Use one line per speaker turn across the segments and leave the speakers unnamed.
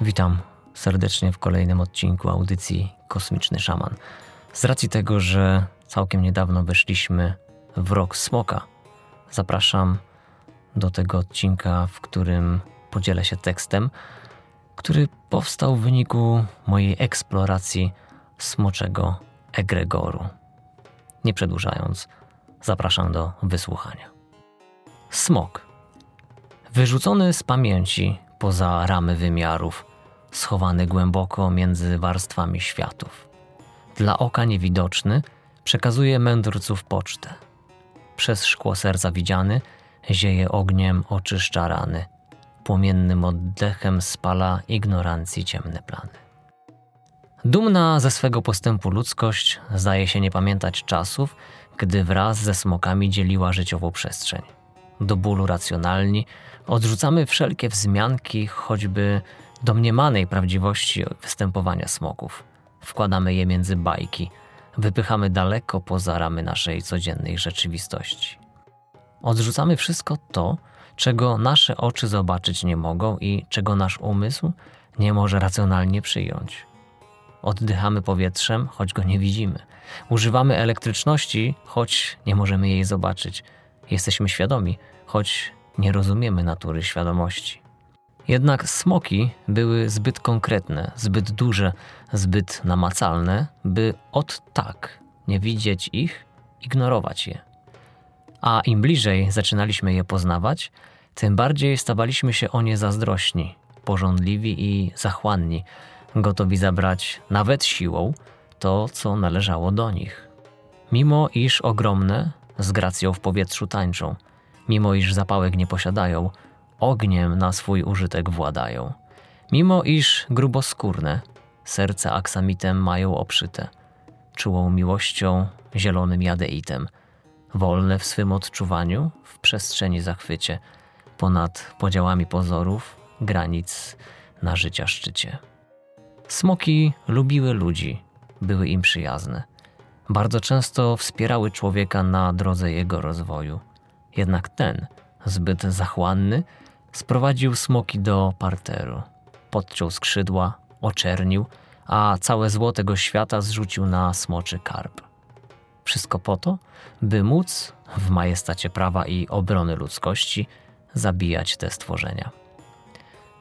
Witam serdecznie w kolejnym odcinku audycji Kosmiczny Szaman. Z racji tego, że całkiem niedawno weszliśmy w rok smoka, zapraszam do tego odcinka, w którym podzielę się tekstem, który powstał w wyniku mojej eksploracji smoczego egregoru. Nie przedłużając, zapraszam do wysłuchania. Smok. Wyrzucony z pamięci poza ramy wymiarów, schowany głęboko między warstwami światów. Dla oka niewidoczny przekazuje mędrców pocztę. Przez szkło serca widziany zieje ogniem, oczyszcza rany. Płomiennym oddechem spala ignorancji ciemne plany. Dumna ze swego postępu ludzkość zdaje się nie pamiętać czasów, gdy wraz ze smokami dzieliła życiową przestrzeń. Do bólu racjonalni odrzucamy wszelkie wzmianki, choćby domniemanej prawdziwości występowania smoków. Wkładamy je między bajki, wypychamy daleko poza ramy naszej codziennej rzeczywistości. Odrzucamy wszystko to, czego nasze oczy zobaczyć nie mogą i czego nasz umysł nie może racjonalnie przyjąć. Oddychamy powietrzem, choć go nie widzimy. Używamy elektryczności, choć nie możemy jej zobaczyć. Jesteśmy świadomi, choć nie rozumiemy natury świadomości. Jednak smoki były zbyt konkretne, zbyt duże, zbyt namacalne, by od tak nie widzieć ich, ignorować je. A im bliżej zaczynaliśmy je poznawać, tym bardziej stawaliśmy się o nie zazdrośni, pożądliwi i zachłanni, gotowi zabrać nawet siłą to, co należało do nich. Mimo iż ogromne, z gracją w powietrzu tańczą, mimo iż zapałek nie posiadają, ogniem na swój użytek władają. Mimo iż gruboskórne, serce aksamitem mają obszyte, czułą miłością, zielonym jadeitem, wolne w swym odczuwaniu, w przestrzeni zachwycie, ponad podziałami pozorów, granic na życia szczycie. Smoki lubiły ludzi, były im przyjazne. Bardzo często wspierały człowieka na drodze jego rozwoju. Jednak ten, zbyt zachłanny, sprowadził smoki do parteru. Podciął skrzydła, oczernił, a całe zło tego świata zrzucił na smoczy karp. Wszystko po to, by móc, w majestacie prawa i obrony ludzkości, zabijać te stworzenia.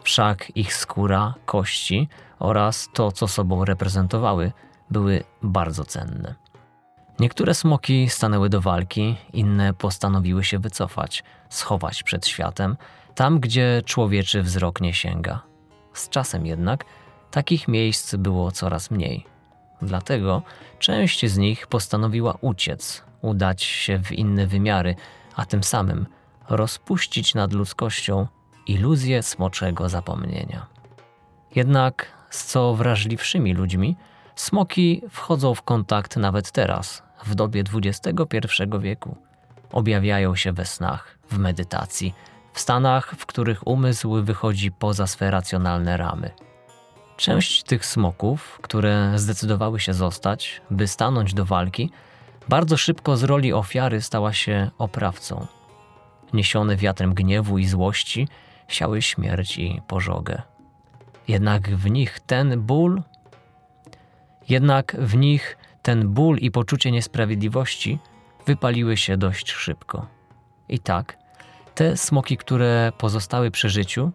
Wszak ich skóra, kości oraz to, co sobą reprezentowały, były bardzo cenne. Niektóre smoki stanęły do walki, inne postanowiły się wycofać, schować przed światem, tam gdzie człowieczy wzrok nie sięga. Z czasem jednak takich miejsc było coraz mniej. Dlatego część z nich postanowiła uciec, udać się w inne wymiary, a tym samym rozpuścić nad ludzkością iluzję smoczego zapomnienia. Jednak z co wrażliwszymi ludźmi, smoki wchodzą w kontakt nawet teraz, w dobie XXI wieku. Objawiają się we snach, w medytacji, w stanach, w których umysł wychodzi poza swe racjonalne ramy. Część tych smoków, które zdecydowały się zostać, by stanąć do walki, bardzo szybko z roli ofiary stała się oprawcą. Niesione wiatrem gniewu i złości, siały śmierć i pożogę. Jednak w nich ten ból, jednak w nich ten ból i poczucie niesprawiedliwości wypaliły się dość szybko. I tak, te smoki, które pozostały przy życiu,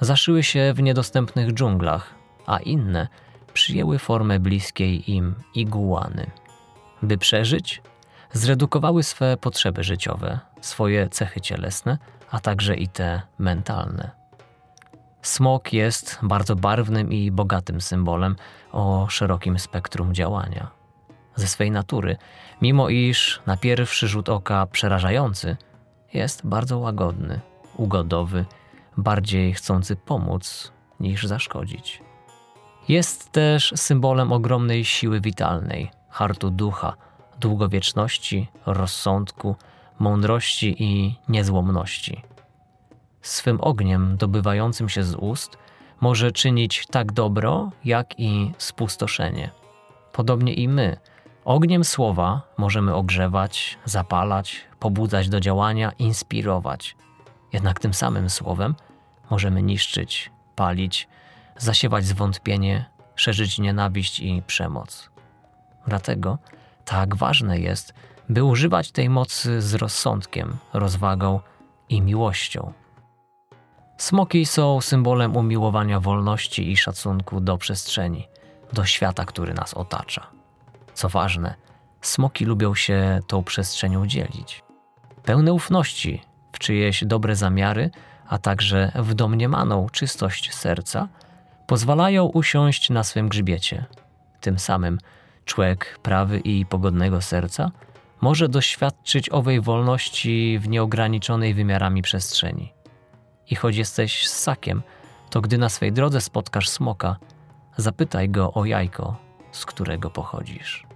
zaszyły się w niedostępnych dżunglach, a inne przyjęły formę bliskiej im iguany. By przeżyć, zredukowały swe potrzeby życiowe, swoje cechy cielesne, a także i te mentalne. Smok jest bardzo barwnym i bogatym symbolem o szerokim spektrum działania. Ze swej natury, mimo iż na pierwszy rzut oka przerażający, jest bardzo łagodny, ugodowy, bardziej chcący pomóc niż zaszkodzić. Jest też symbolem ogromnej siły witalnej, hartu ducha, długowieczności, rozsądku, mądrości i niezłomności. Swym ogniem dobywającym się z ust może czynić tak dobro, jak i spustoszenie. Podobnie i my, ogniem słowa możemy ogrzewać, zapalać, pobudzać do działania, inspirować. Jednak tym samym słowem możemy niszczyć, palić, zasiewać zwątpienie, szerzyć nienawiść i przemoc. Dlatego tak ważne jest, by używać tej mocy z rozsądkiem, rozwagą i miłością. Smoki są symbolem umiłowania wolności i szacunku do przestrzeni, do świata, który nas otacza. Co ważne, smoki lubią się tą przestrzenią dzielić. Pełne ufności w czyjeś dobre zamiary, a także w domniemaną czystość serca, pozwalają usiąść na swym grzbiecie. Tym samym człowiek prawy i pogodnego serca może doświadczyć owej wolności w nieograniczonej wymiarami przestrzeni. I choć jesteś ssakiem, to gdy na swej drodze spotkasz smoka, zapytaj go o jajko, z którego pochodzisz.